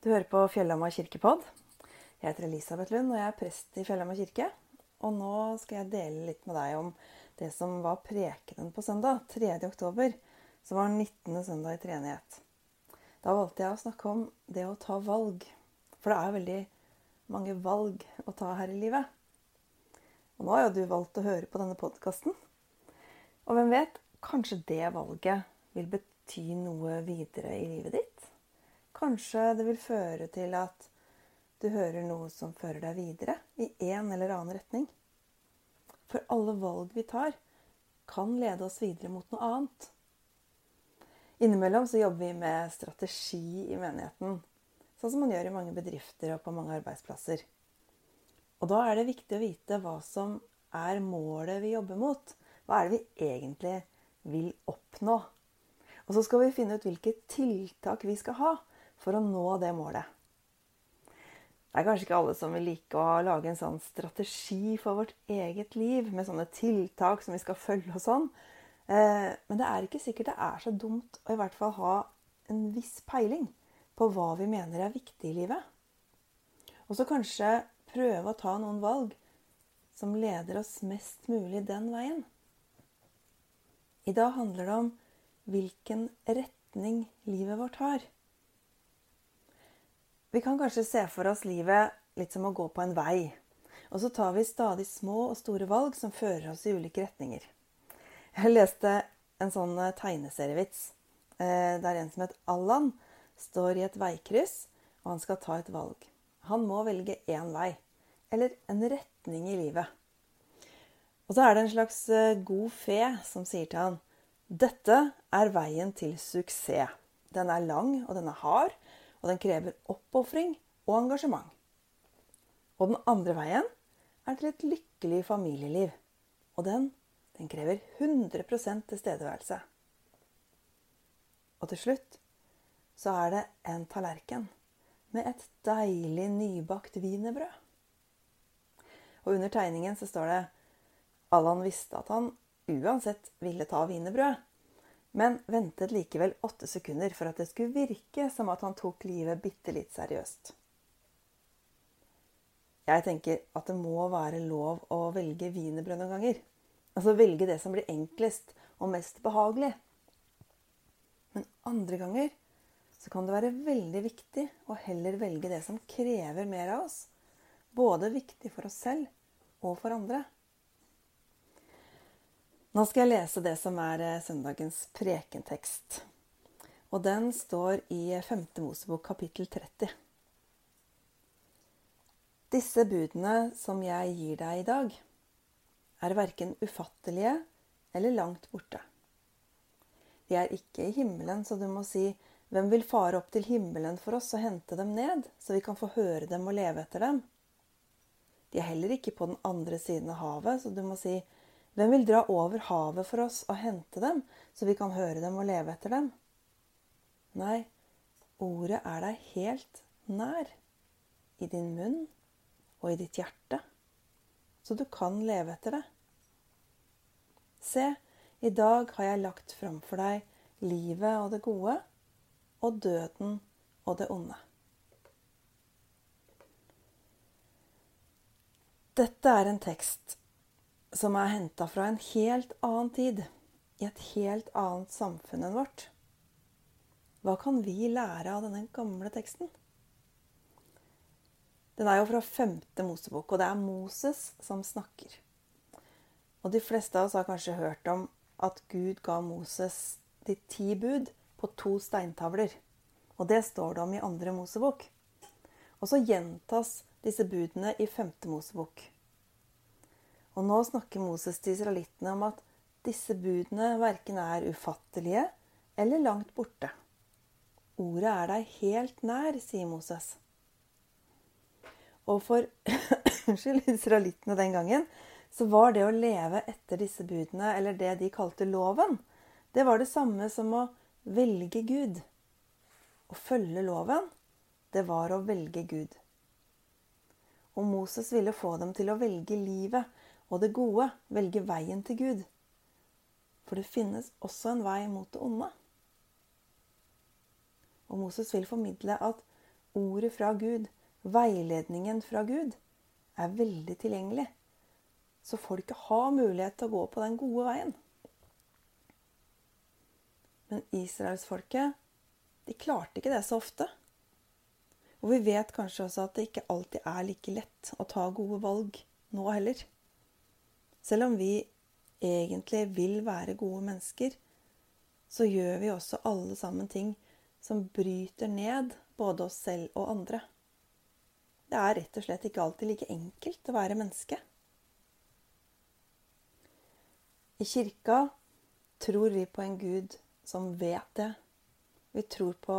Du hører på Fjellhamar kirkepodd. Jeg heter Elisabeth Lund, og jeg er prest i Fjellhamar kirke. Og nå skal jeg dele litt med deg om det som var prekenen på søndag, 3. oktober, som var 19. søndag i treenighet. Da valgte jeg å snakke om det å ta valg. For det er veldig mange valg å ta her i livet. Og nå har jo du valgt å høre på denne podkasten. Og hvem vet, kanskje det valget vil bety noe videre i livet ditt? Kanskje det vil føre til at du hører noe som fører deg videre i en eller annen retning. For alle valg vi tar, kan lede oss videre mot noe annet. Innimellom så jobber vi med strategi i menigheten, sånn som man gjør i mange bedrifter og på mange arbeidsplasser. Og da er det viktig å vite hva som er målet vi jobber mot. Hva er det vi egentlig vil oppnå? Og så skal vi finne ut hvilke tiltak vi skal ha for å nå det målet. Det er kanskje ikke alle som vil like å lage en sånn strategi for vårt eget liv med sånne tiltak som vi skal følge og sånn. Eh, men det er ikke sikkert det er så dumt å i hvert fall ha en viss peiling på hva vi mener er viktig i livet. Og så kanskje prøve å ta noen valg som leder oss mest mulig den veien. I dag handler det om hvilken retning livet vårt har. Vi kan kanskje se for oss livet litt som å gå på en vei. Og så tar vi stadig små og store valg som fører oss i ulike retninger. Jeg leste en sånn eh, tegneserievits eh, der en som het Allan, står i et veikryss, og han skal ta et valg. Han må velge én vei, eller en retning i livet. Og så er det en slags eh, god fe som sier til han dette er veien til suksess. Den er lang, og den er hard, og den krever oppofring og engasjement. Og den andre veien er til et lykkelig familieliv. Og den, den krever 100 tilstedeværelse. Og til slutt så er det en tallerken med et deilig nybakt wienerbrød. Og under tegningen så står det Allan visste at han uansett ville ta wienerbrød, men ventet likevel åtte sekunder for at det skulle virke som at han tok livet bitte litt seriøst. Jeg tenker at det må være lov å velge wienerbrød noen ganger. Altså velge det som blir enklest og mest behagelig. Men andre ganger så kan det være veldig viktig å heller velge det som krever mer av oss. Både viktig for oss selv og for andre. Nå skal jeg lese det som er eh, søndagens prekentekst. Og den står i 5. Mosebok kapittel 30. Disse budene som jeg gir deg i dag, er verken ufattelige eller langt borte. De er ikke i himmelen, så du må si, hvem vil fare opp til himmelen for oss og hente dem ned, så vi kan få høre dem og leve etter dem? De er heller ikke på den andre siden av havet, så du må si, hvem vil dra over havet for oss og hente dem, så vi kan høre dem og leve etter dem? Nei, ordet er deg helt nær, i din munn og i ditt hjerte, så du kan leve etter det. Se, i dag har jeg lagt framfor deg livet og det gode, og døden og det onde. Dette er en tekst som er henta fra en helt annen tid, i et helt annet samfunn enn vårt. Hva kan vi lære av denne gamle teksten? Den er jo fra femte Mosebok, og det er Moses som snakker. Og de fleste av oss har kanskje hørt om at Gud ga Moses de ti bud på to steintavler. Og det står det om i andre Mosebok. Og så gjentas disse budene i femte Mosebok. Og nå snakker Moses til israelittene om at disse budene verken er ufattelige eller langt borte. Ordet er deg helt nær, sier Moses. Og for unnskyld, israelittene den gangen så var det å leve etter disse budene, eller det de kalte loven, det var det samme som å velge Gud. Å følge loven, det var å velge Gud. Og Moses ville få dem til å velge livet og det gode velge veien til Gud. For det finnes også en vei mot det onde. Og Moses vil formidle at ordet fra Gud, veiledningen fra Gud, er veldig tilgjengelig. Så folket har mulighet til å gå på den gode veien. Men israelsfolket, de klarte ikke det så ofte. Og vi vet kanskje også at det ikke alltid er like lett å ta gode valg nå heller. Selv om vi egentlig vil være gode mennesker, så gjør vi også alle sammen ting som bryter ned både oss selv og andre. Det er rett og slett ikke alltid like enkelt å være menneske. I kirka tror vi på en Gud som vet det. Vi tror på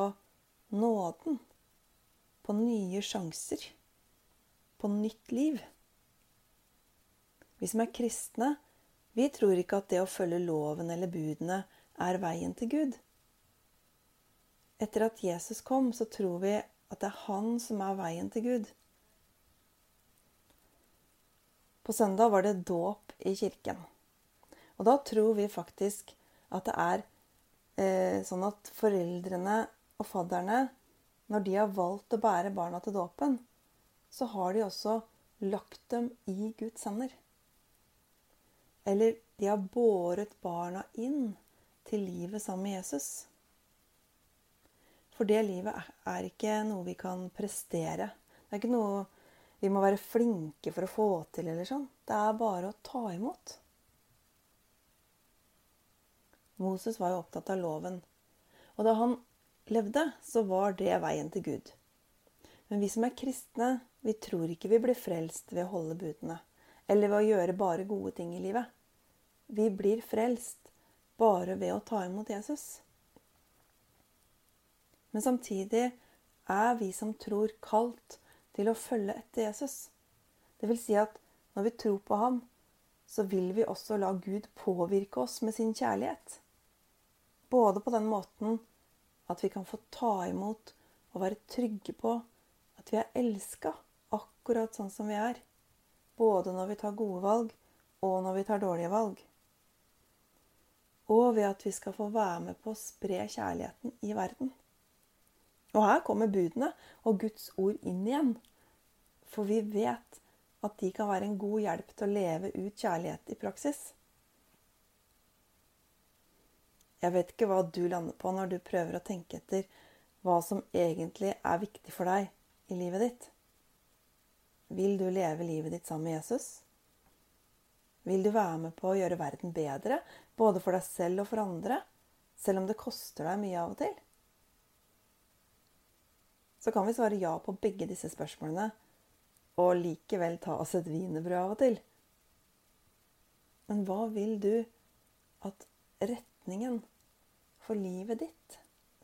nåden, nye sjanser, på nytt liv. Vi som er kristne, vi tror ikke at det å følge loven eller budene er veien til Gud. Etter at Jesus kom, så tror vi at det er han som er veien til Gud. På søndag var det dåp i kirken. Og da tror vi faktisk at det er eh, sånn at foreldrene og fadderne, når de har valgt å bære barna til dåpen, så har de også lagt dem i Guds hender. Eller de har båret barna inn til livet sammen med Jesus. For det livet er ikke noe vi kan prestere. Det er ikke noe vi må være flinke for å få til, eller sånn. Det er bare å ta imot. Moses var jo opptatt av loven. Og da han levde, så var det veien til Gud. Men vi som er kristne, vi tror ikke vi blir frelst ved å holde budene. Eller ved å gjøre bare gode ting i livet. Vi blir frelst bare ved å ta imot Jesus. Men samtidig er vi som tror, kalt til å følge etter Jesus. Det vil si at når vi tror på ham, så vil vi også la Gud påvirke oss med sin kjærlighet. Både på den måten at vi kan få ta imot og være trygge på at vi er elska akkurat sånn som vi er. Både når vi tar gode valg, og når vi tar dårlige valg og ved at vi skal få være med på å spre kjærligheten i verden. Og her kommer budene og Guds ord inn igjen. For vi vet at de kan være en god hjelp til å leve ut kjærlighet i praksis. Jeg vet ikke hva du lander på når du prøver å tenke etter hva som egentlig er viktig for deg i livet ditt. Vil du leve livet ditt sammen med Jesus? Vil du være med på å gjøre verden bedre, både for deg selv og for andre, selv om det koster deg mye av og til? Så kan vi svare ja på begge disse spørsmålene og likevel ta oss et wienerbrød av og til. Men hva vil du at retningen for livet ditt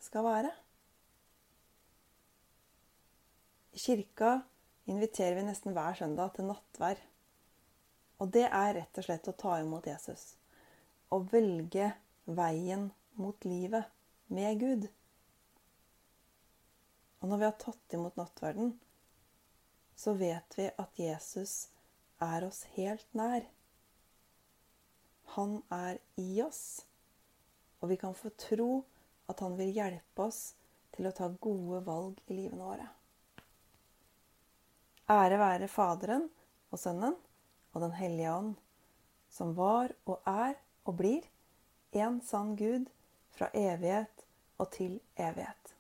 skal være? I kirka inviterer vi nesten hver søndag til nattvær. Og det er rett og slett å ta imot Jesus. Å velge veien mot livet med Gud. Og når vi har tatt imot nattverden, så vet vi at Jesus er oss helt nær. Han er i oss, og vi kan få tro at Han vil hjelpe oss til å ta gode valg i livene våre. Ære være Faderen og Sønnen og Den hellige ånd, som var og er og blir en sann Gud fra evighet og til evighet.